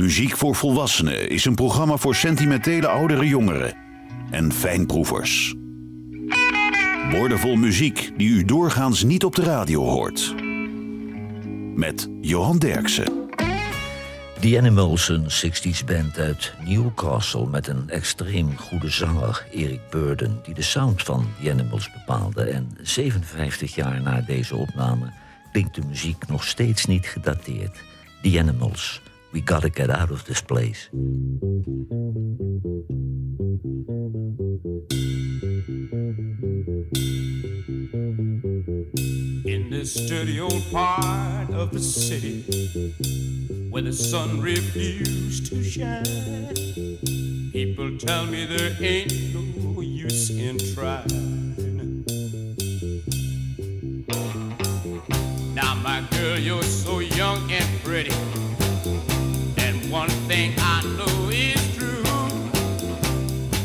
Muziek voor Volwassenen is een programma voor sentimentele oudere jongeren en fijnproevers. Woordenvol muziek die u doorgaans niet op de radio hoort. Met Johan Derksen. The Animals, een 60s band uit Newcastle met een extreem goede zanger, Eric Burden, die de sound van The Animals bepaalde. En 57 jaar na deze opname klinkt de muziek nog steeds niet gedateerd. The Animals, we gotta get out of this place. In this dirty old part of the city where the sun refused to shine, people tell me there ain't no use in trying. Now, my girl, you're so young and pretty, thing I know is true: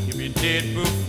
If be dead before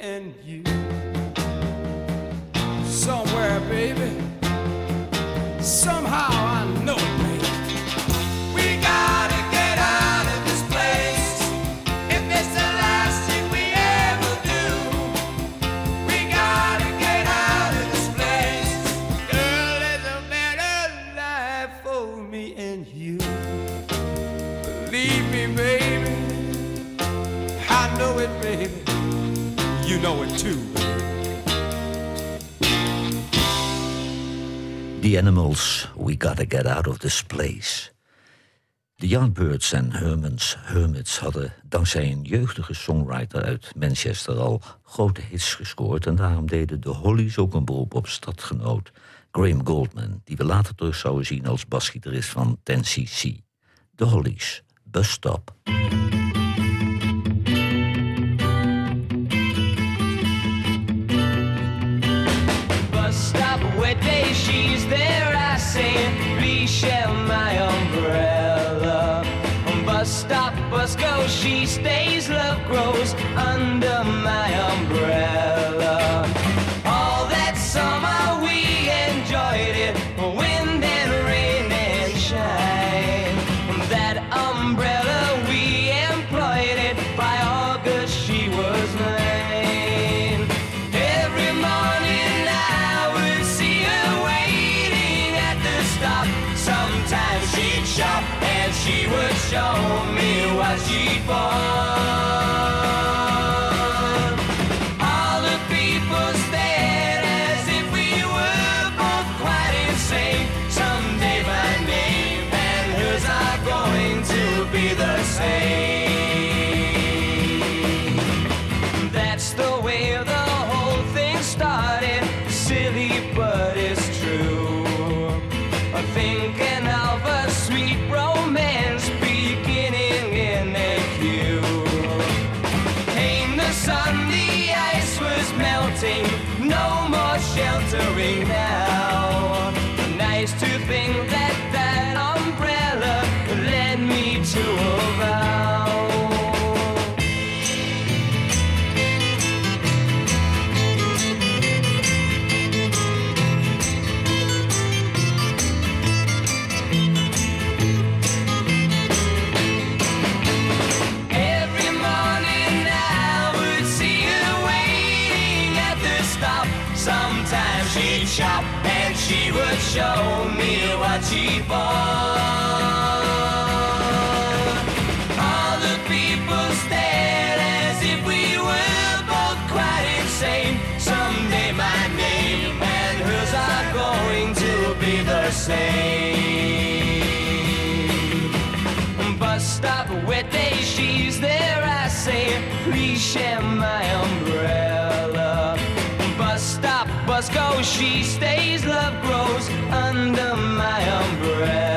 and you. Somewhere, baby. Somehow Animals, we gotta get out of this place. De Yardbirds en Hermans Hermits hadden dankzij een jeugdige songwriter uit Manchester al grote hits gescoord. En daarom deden de Hollies ook een beroep op stadgenoot Graham Goldman, die we later terug zouden zien als basgitarist van 10cc. De Hollies, Bus Stop. Show me what she'd bought. stop a wet day. She's there, I say, please share my umbrella. Bus stop, bus go, she stays, love grows under my umbrella.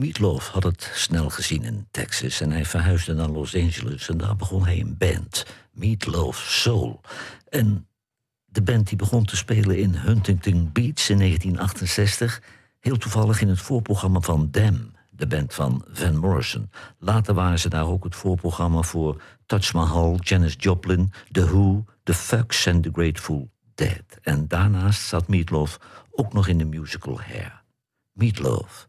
Meatloaf had het snel gezien in Texas en hij verhuisde naar Los Angeles. En daar begon hij een band, Meatloaf Soul. En de band die begon te spelen in Huntington Beach in 1968, heel toevallig in het voorprogramma van Dam, de band van Van Morrison. Later waren ze daar ook het voorprogramma voor Touch Mahal, Janis Joplin, The Who, The Fucks en The Grateful Dead. En daarnaast zat Meatloaf ook nog in de musical Hair. Meatloaf.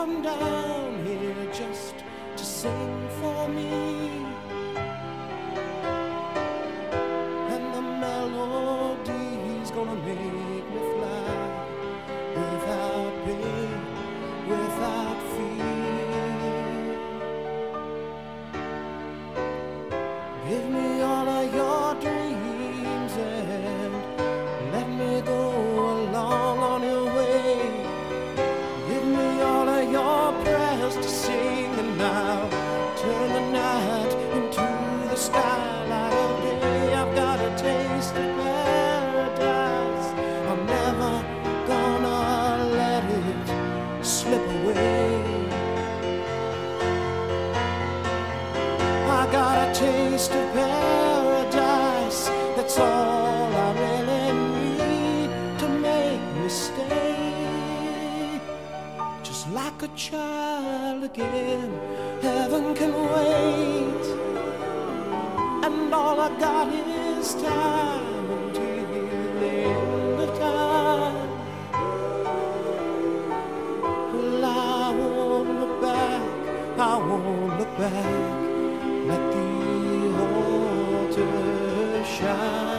come down. I won't look back. Let the altar shine.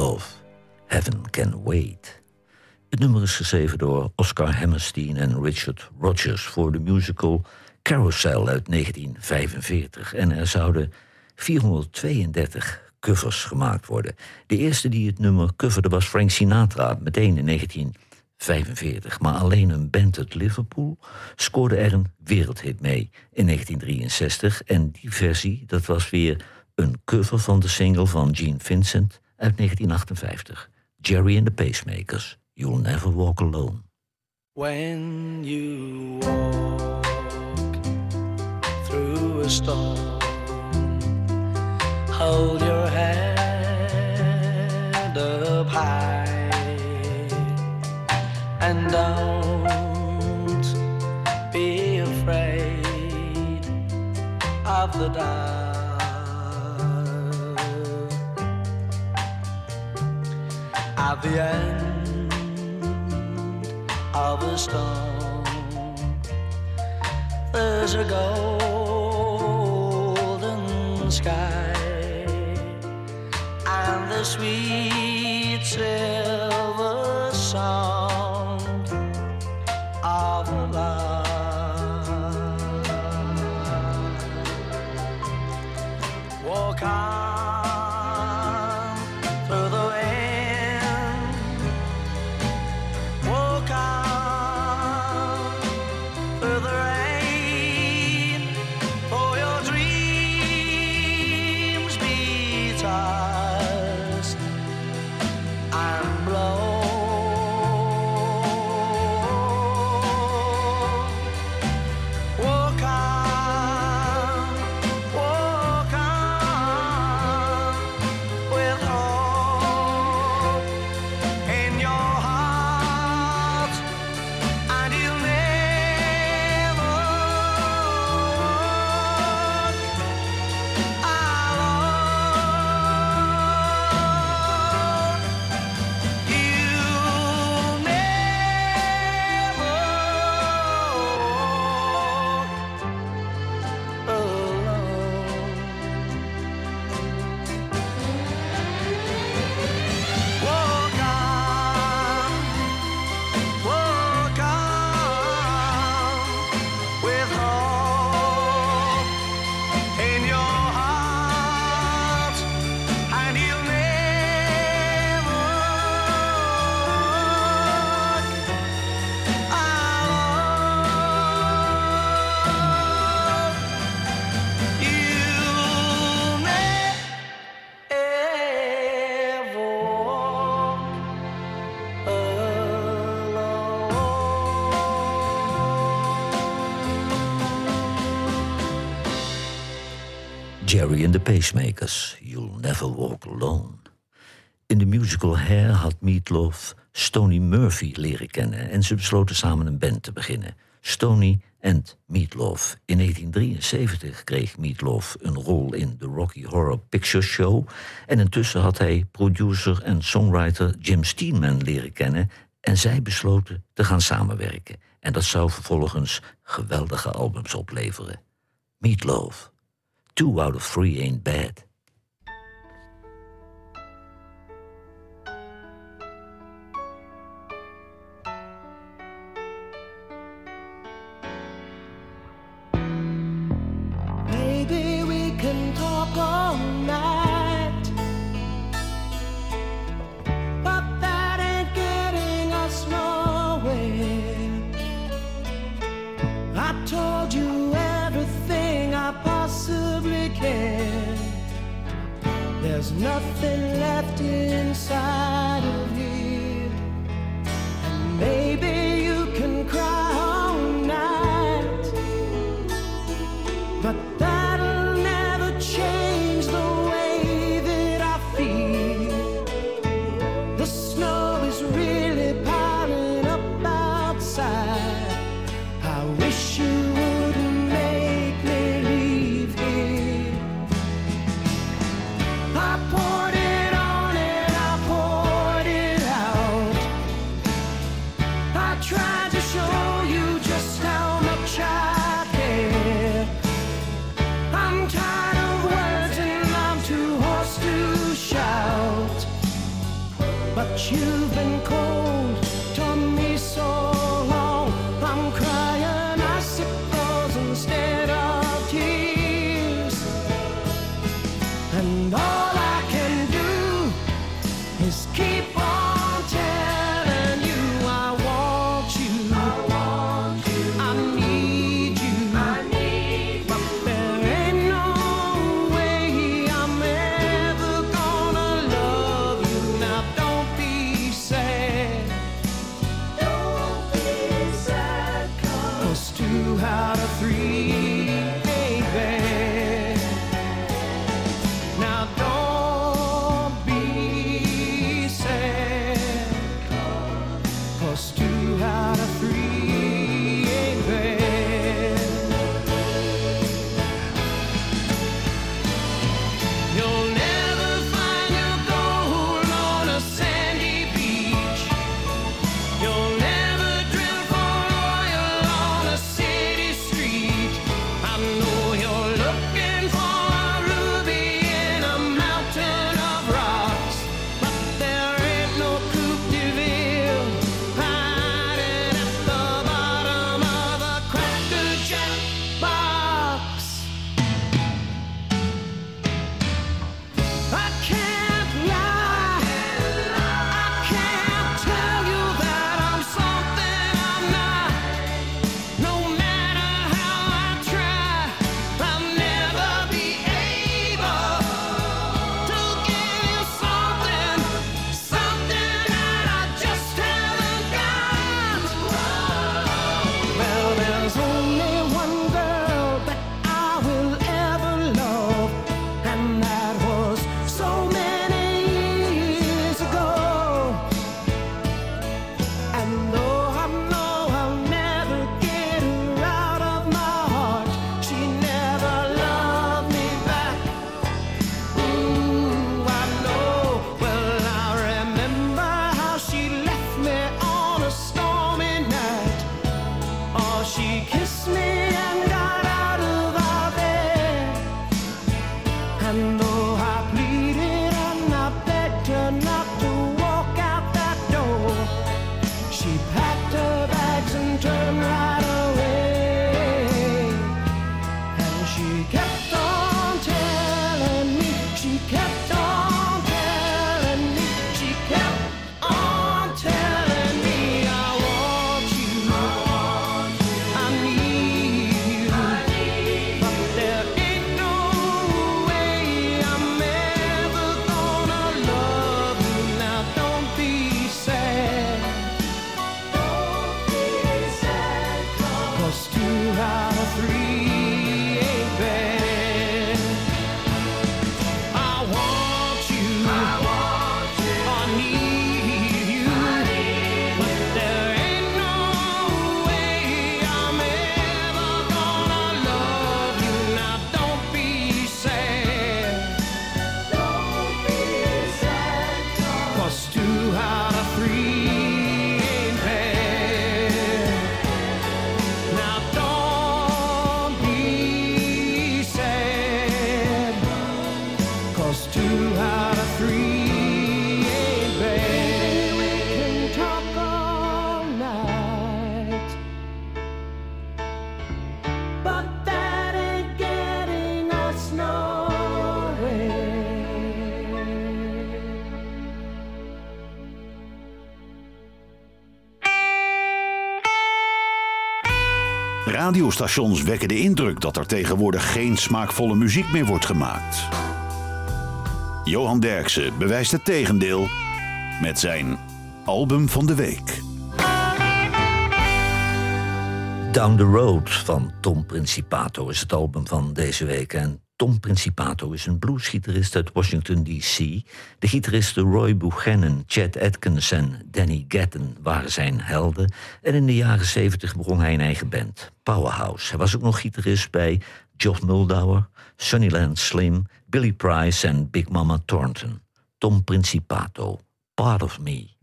Meatloaf, Heaven Can Wait. Het nummer is geschreven door Oscar Hammerstein en Richard Rodgers voor de musical Carousel uit 1945. En er zouden 432 covers gemaakt worden. De eerste die het nummer coverde was Frank Sinatra, meteen in 1945. Maar alleen een band uit Liverpool scoorde er een wereldhit mee in 1963. En die versie, dat was weer een cover van de single van Gene Vincent uit 1958. Jerry and the Pacemakers, You'll Never Walk Alone. When you walk through a storm, hold your head up high and don't be afraid of the dark. At the end of a storm. There's a golden sky and the sweet Jerry and the Pacemakers, You'll Never Walk Alone. In de musical Hair had Meatloaf Stony Murphy leren kennen en ze besloten samen een band te beginnen. Stony and Meatloaf. In 1973 kreeg Meatloaf een rol in de Rocky Horror Picture Show en intussen had hij producer en songwriter Jim Steinman leren kennen en zij besloten te gaan samenwerken. En dat zou vervolgens geweldige albums opleveren. Meatloaf. Two out of three ain't bad. And all I can do is keep. radiostations wekken de indruk dat er tegenwoordig geen smaakvolle muziek meer wordt gemaakt. Johan Derksen bewijst het tegendeel met zijn album van de week. Down the Road van Tom Principato is het album van deze week. En Tom Principato is een bluesgitarist uit Washington, D.C. De gitaristen Roy Buchanan, Chad Atkins en Danny Gatton waren zijn helden. En in de jaren 70 begon hij een eigen band, Powerhouse. Hij was ook nog gitarist bij Geoff Muldauer, Sunnyland Slim, Billy Price en Big Mama Thornton. Tom Principato, Part of Me.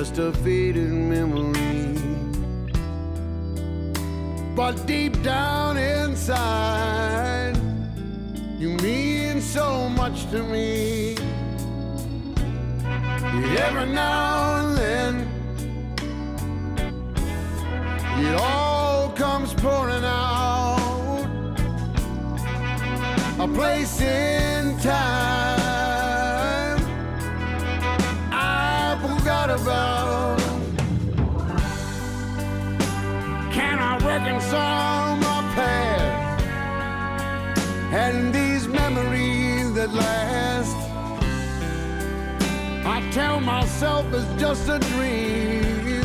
Just a fading memory. But deep down inside, you mean so much to me. Every now last? I tell myself it's just a dream,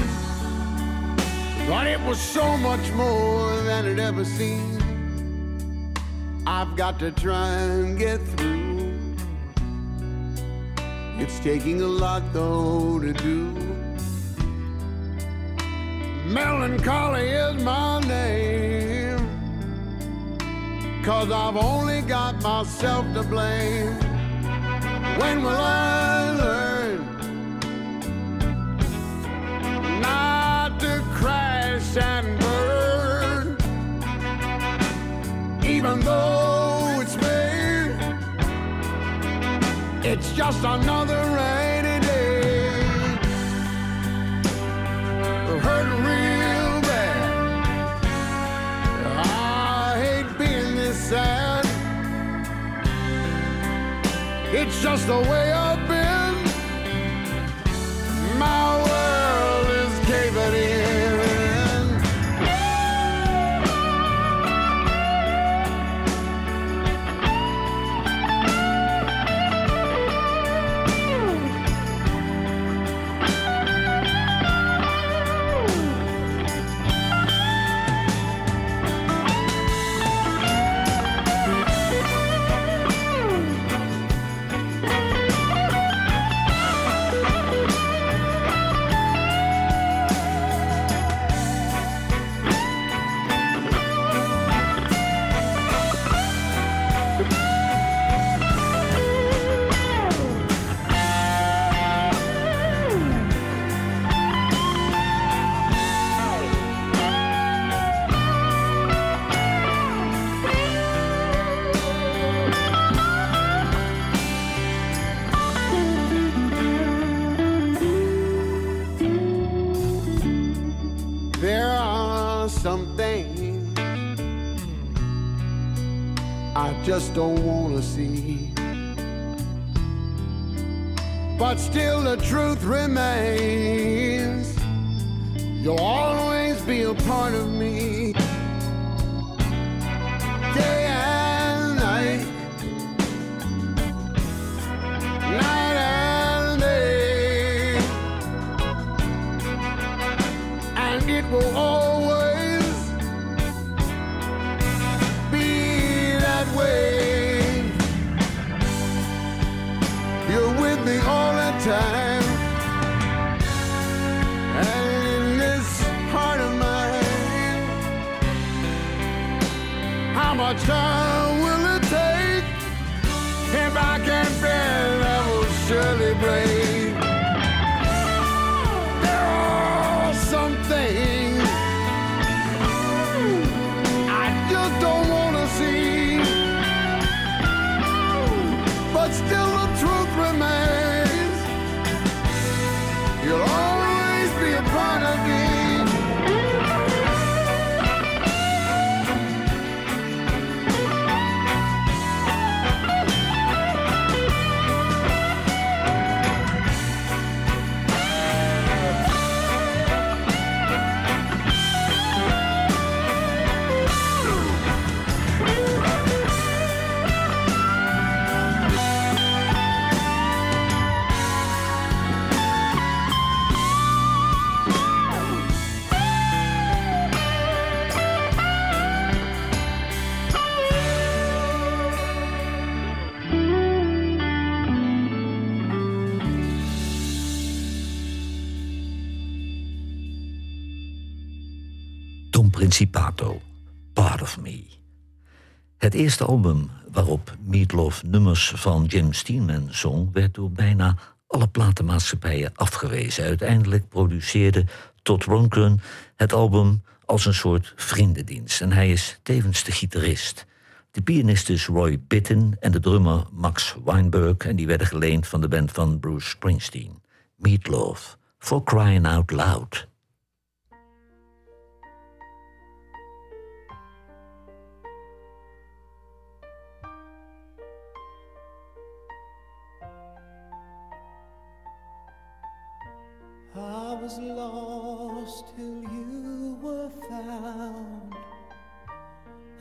but it was so much more than it ever seemed. I've got to try and get through. It's taking a lot though to do. Melancholy is my name. Cause I've only got myself to blame. When will I learn not to crash and burn? Even though it's me, it's just another rainy It's just the way I've are some things I just don't want to see. But still, the truth remains. You'll always be a part of me. Day time, and in this heart of mine, how much time Don Principato, Part of Me. Het eerste album waarop Meatloaf nummers van Jim Steinman zong... werd door bijna alle platenmaatschappijen afgewezen. Uiteindelijk produceerde Todd Rundgren het album als een soort vriendendienst. En hij is tevens de gitarist. De pianist is Roy Bittin en de drummer Max Weinberg... en die werden geleend van de band van Bruce Springsteen. Meatloaf, For Crying Out Loud... was lost till you were found,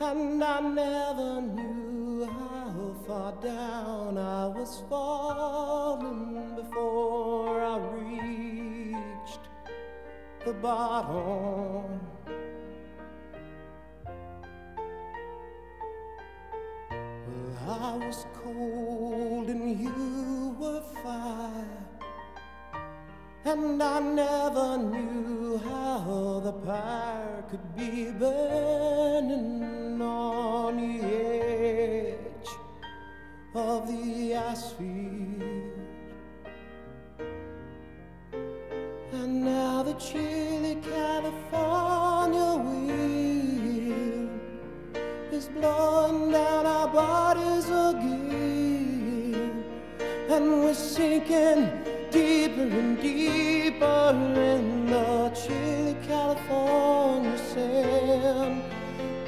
and I never knew how far down I was falling before I reached the bottom. Well, I was cold and you were fire. And I never knew how the fire could be burning on the edge of the ice field. And now the chilly California wind is blowing down our bodies again. And we're sinking deeper and deeper in the chilly California sand.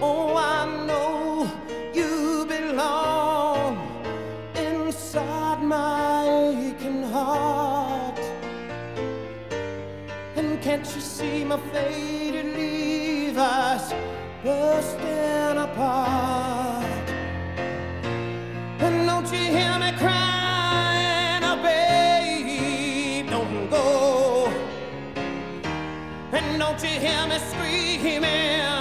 Oh, I know you belong inside my aching heart. And can't you see my faded Levi's bursting apart? Don't you hear me screaming,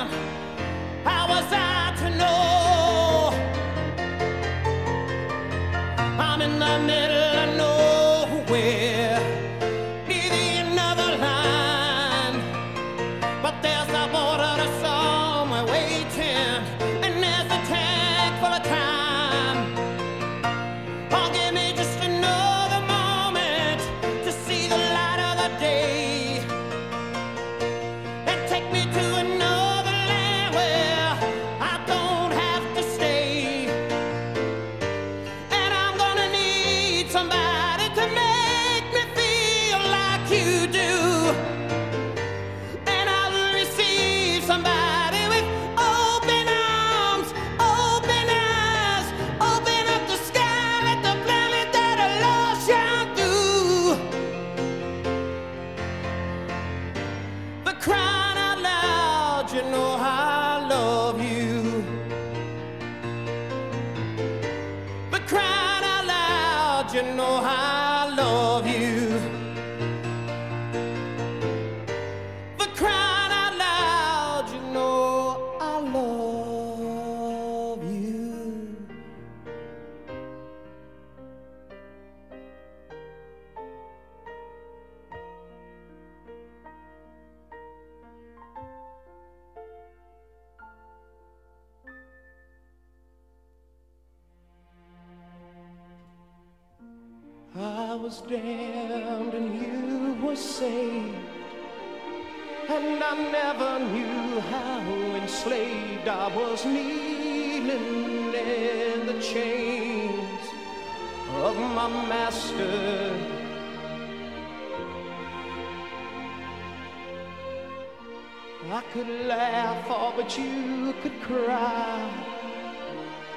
you could cry.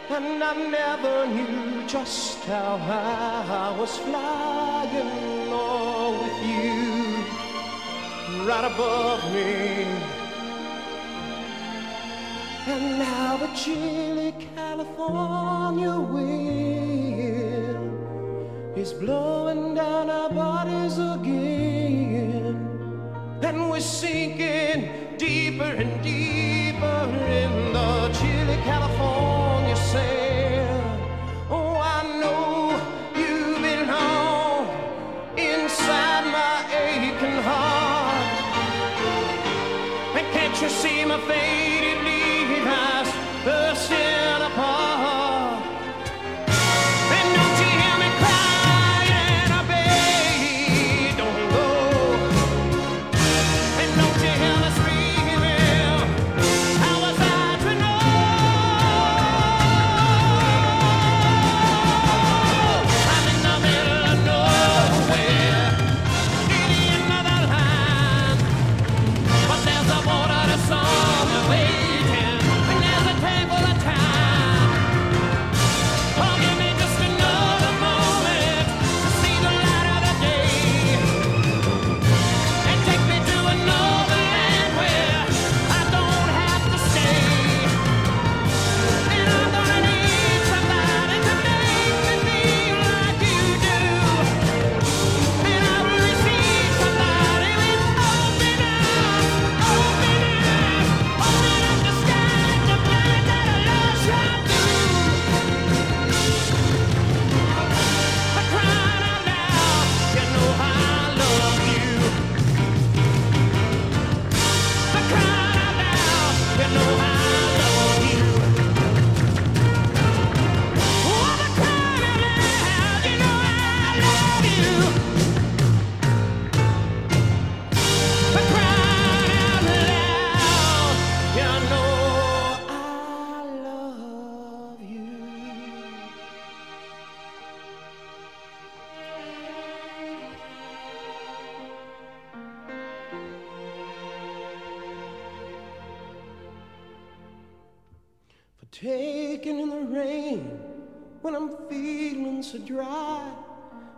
And I never knew just how high I was flying, oh, with you right above me. And now the chilly California wind is blowing down our bodies again. And we're sinking deeper and deeper in the chilly California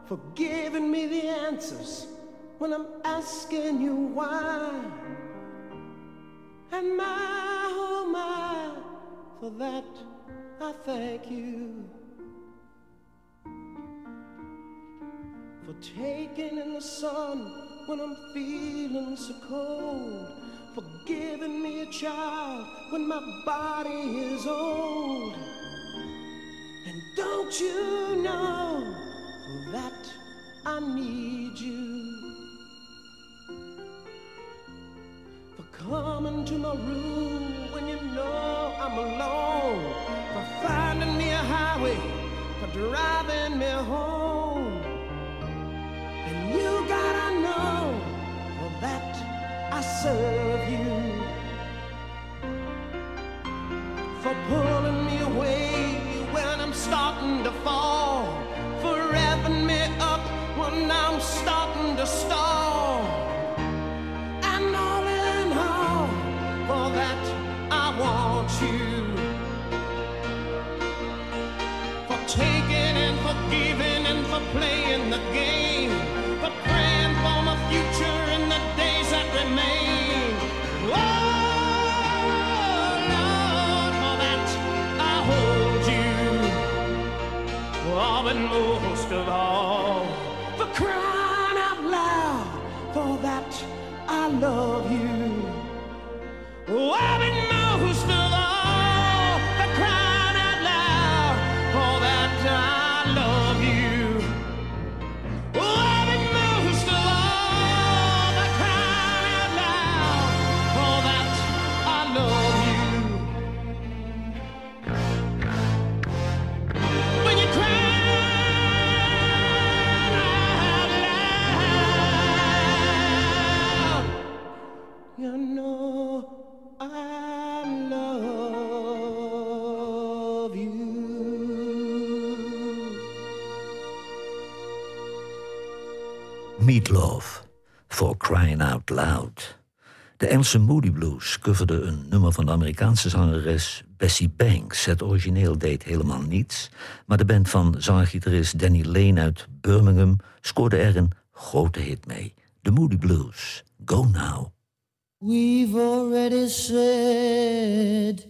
for giving me the answers when I'm asking you why. And my, oh my, for that I thank you. For taking in the sun when I'm feeling so cold. For giving me a child when my body is old. And don't you know, that I need you. For coming to my room when you know I'm alone. For finding me a highway, for driving me home. And you gotta know, for that I serve you. And for and for playing the game. For praying for my future in the days that remain. Oh, Lord, for that I hold you. Oh, but most of all, for crying out loud, for that I love you. Oh, but most you know I love you. Meatloaf, For Crying Out Loud. De Engelse Moody Blues coverde een nummer van de Amerikaanse zangeres Bessie Banks. Het origineel deed helemaal niets, maar de band van zanger-gitarist Danny Lane uit Birmingham scoorde er een grote hit mee. De Moody Blues, Go Now. We've already said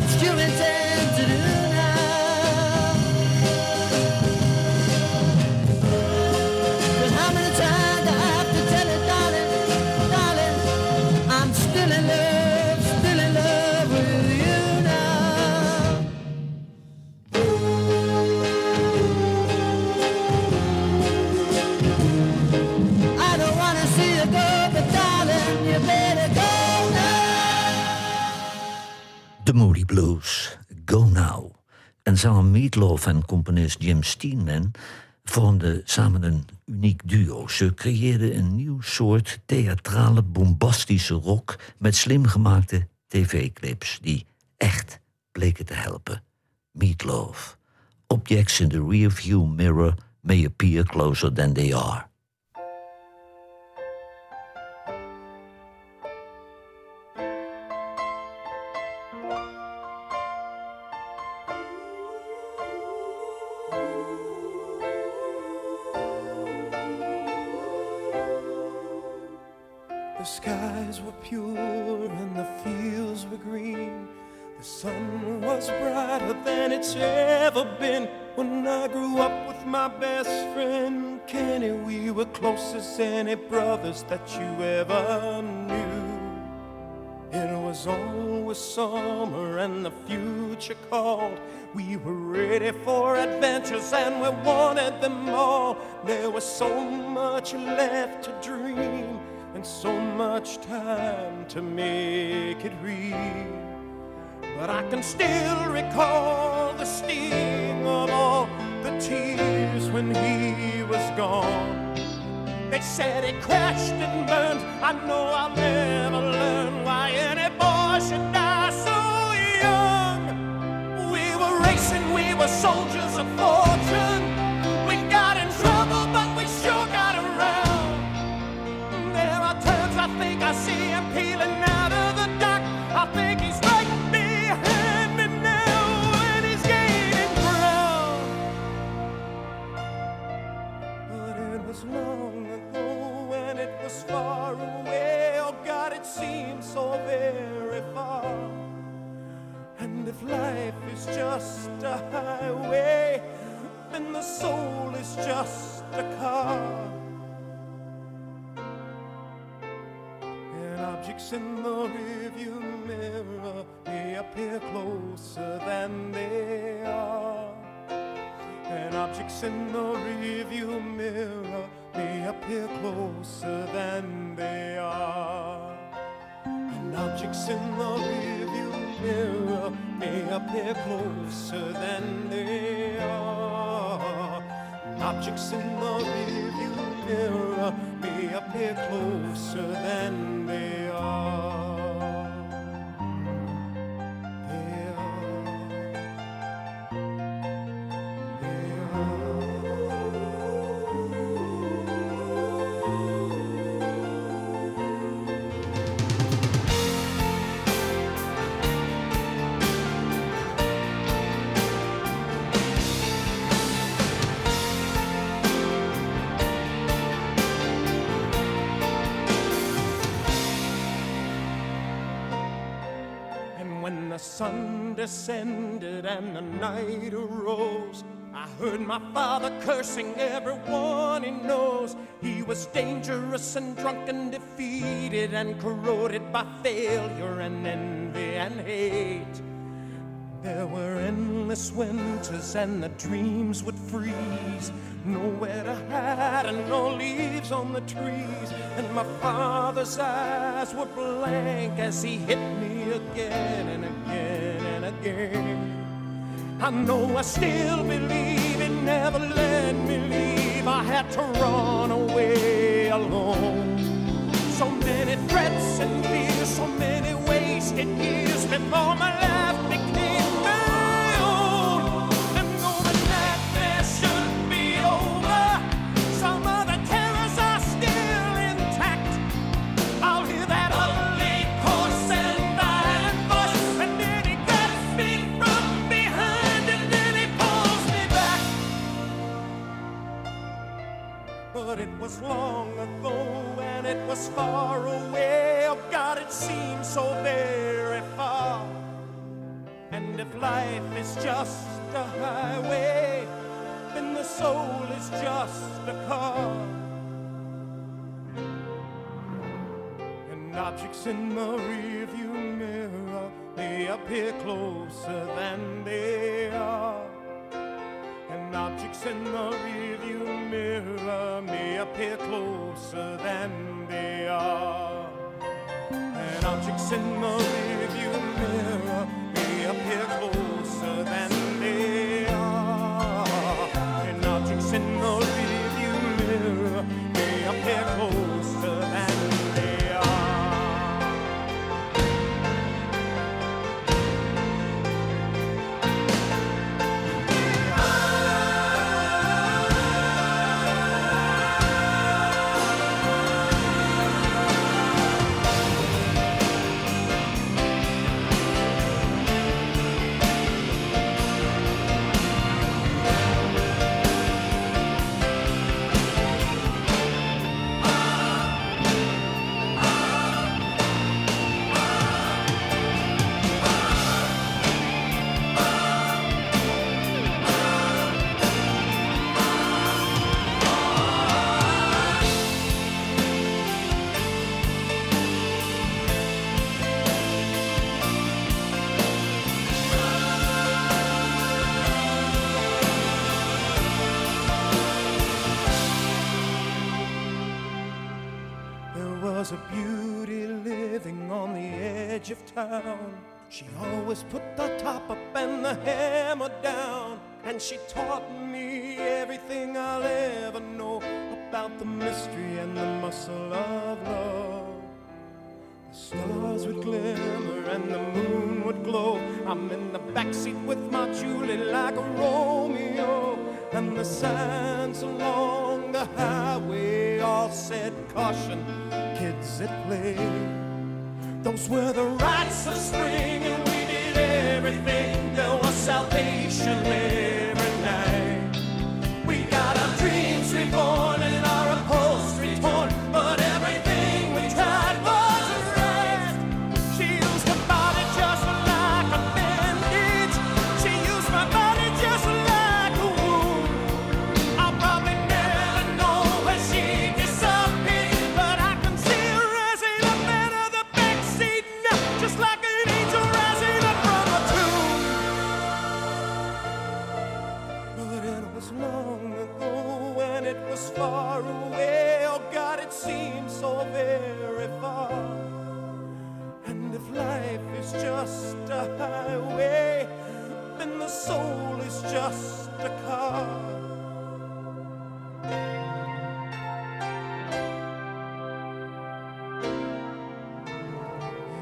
opportunity to do. Zanger Meatloaf en componist Jim Steinman vormden samen een uniek duo. Ze creëerden een nieuw soort theatrale, bombastische rock met slim gemaakte tv-clips die echt bleken te helpen. Meatloaf. Objects in the rearview mirror may appear closer than they are. Any brothers that you ever knew. It was always summer and the future called. We were ready for adventures and we wanted them all. There was so much left to dream and so much time to make it real. But I can still recall the sting of all the tears when he was gone. They said it crashed and burned. I know I'll never learn why any boy should die so young. We were racing, we were soldiers of fortune. Is just a highway, and the soul is just a car. And objects in the rearview mirror may appear closer than they are. And objects in the rearview mirror may appear closer than they are. And objects in the rearview mirror may appear closer than they are. Objects in the rearview mirror may appear closer than they are. Sun descended and the night arose, I heard my father cursing everyone he knows. He was dangerous and drunk and defeated and corroded by failure and envy and hate. There were endless winters and the dreams would freeze. Nowhere to hide and no leaves on the trees. And my father's eyes were blank as he hit me again and again and again. I know I still believe it never let me leave. I had to run away alone. So many threats and fears, so many wasted years before my life was long ago and it was far away. Oh God, it seems so very far. And if life is just a highway, then the soul is just a car. And objects in the rearview mirror they appear closer than they are. And objects in the rearview mirror may appear closer than they are. And objects in the rearview mirror may appear closer than they are. A beauty living on the edge of town. She always put the top up and the hammer down. And she taught me everything I'll ever know about the mystery and the muscle of love. The stars would glimmer and the moon would glow. I'm in the backseat with my Julie like a Romeo. And the signs along the highway all said caution, kids at play. Those were the rites of spring and we did everything. There was salvation was long ago and it was far away. Oh God, it seems so very far. And if life is just a highway, then the soul is just a car.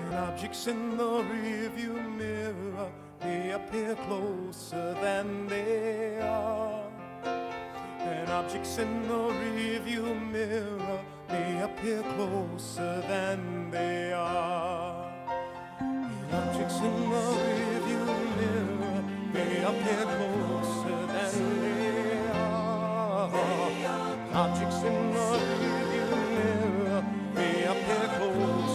And objects in the rearview mirror may appear closer than they are. Objects in the rearview mirror may appear closer than they are. And objects in the rearview mirror may appear closer than they are. Objects in the rearview mirror may appear closer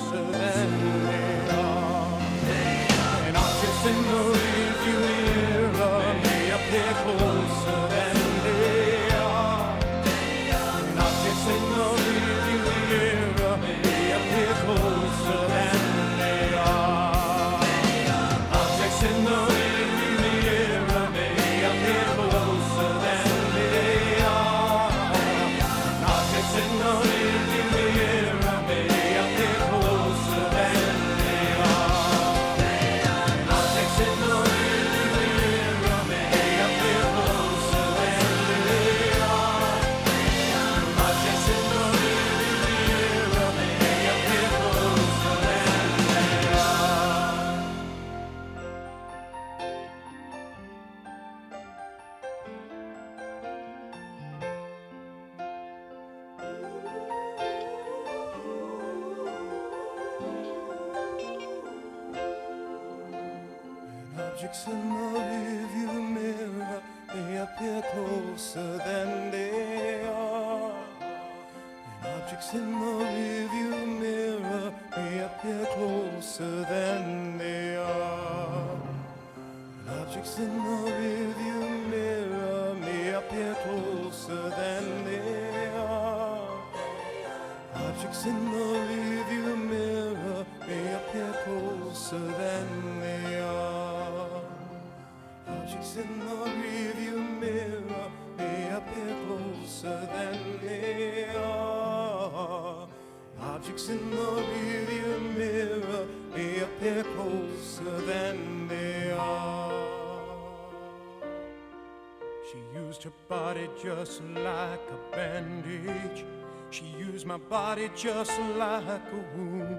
just like a bandage. She used my body just like a wound.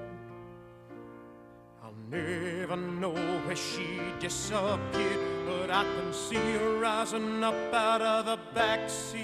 I'll never know where she disappeared, but I can see her rising up out of the back seat now.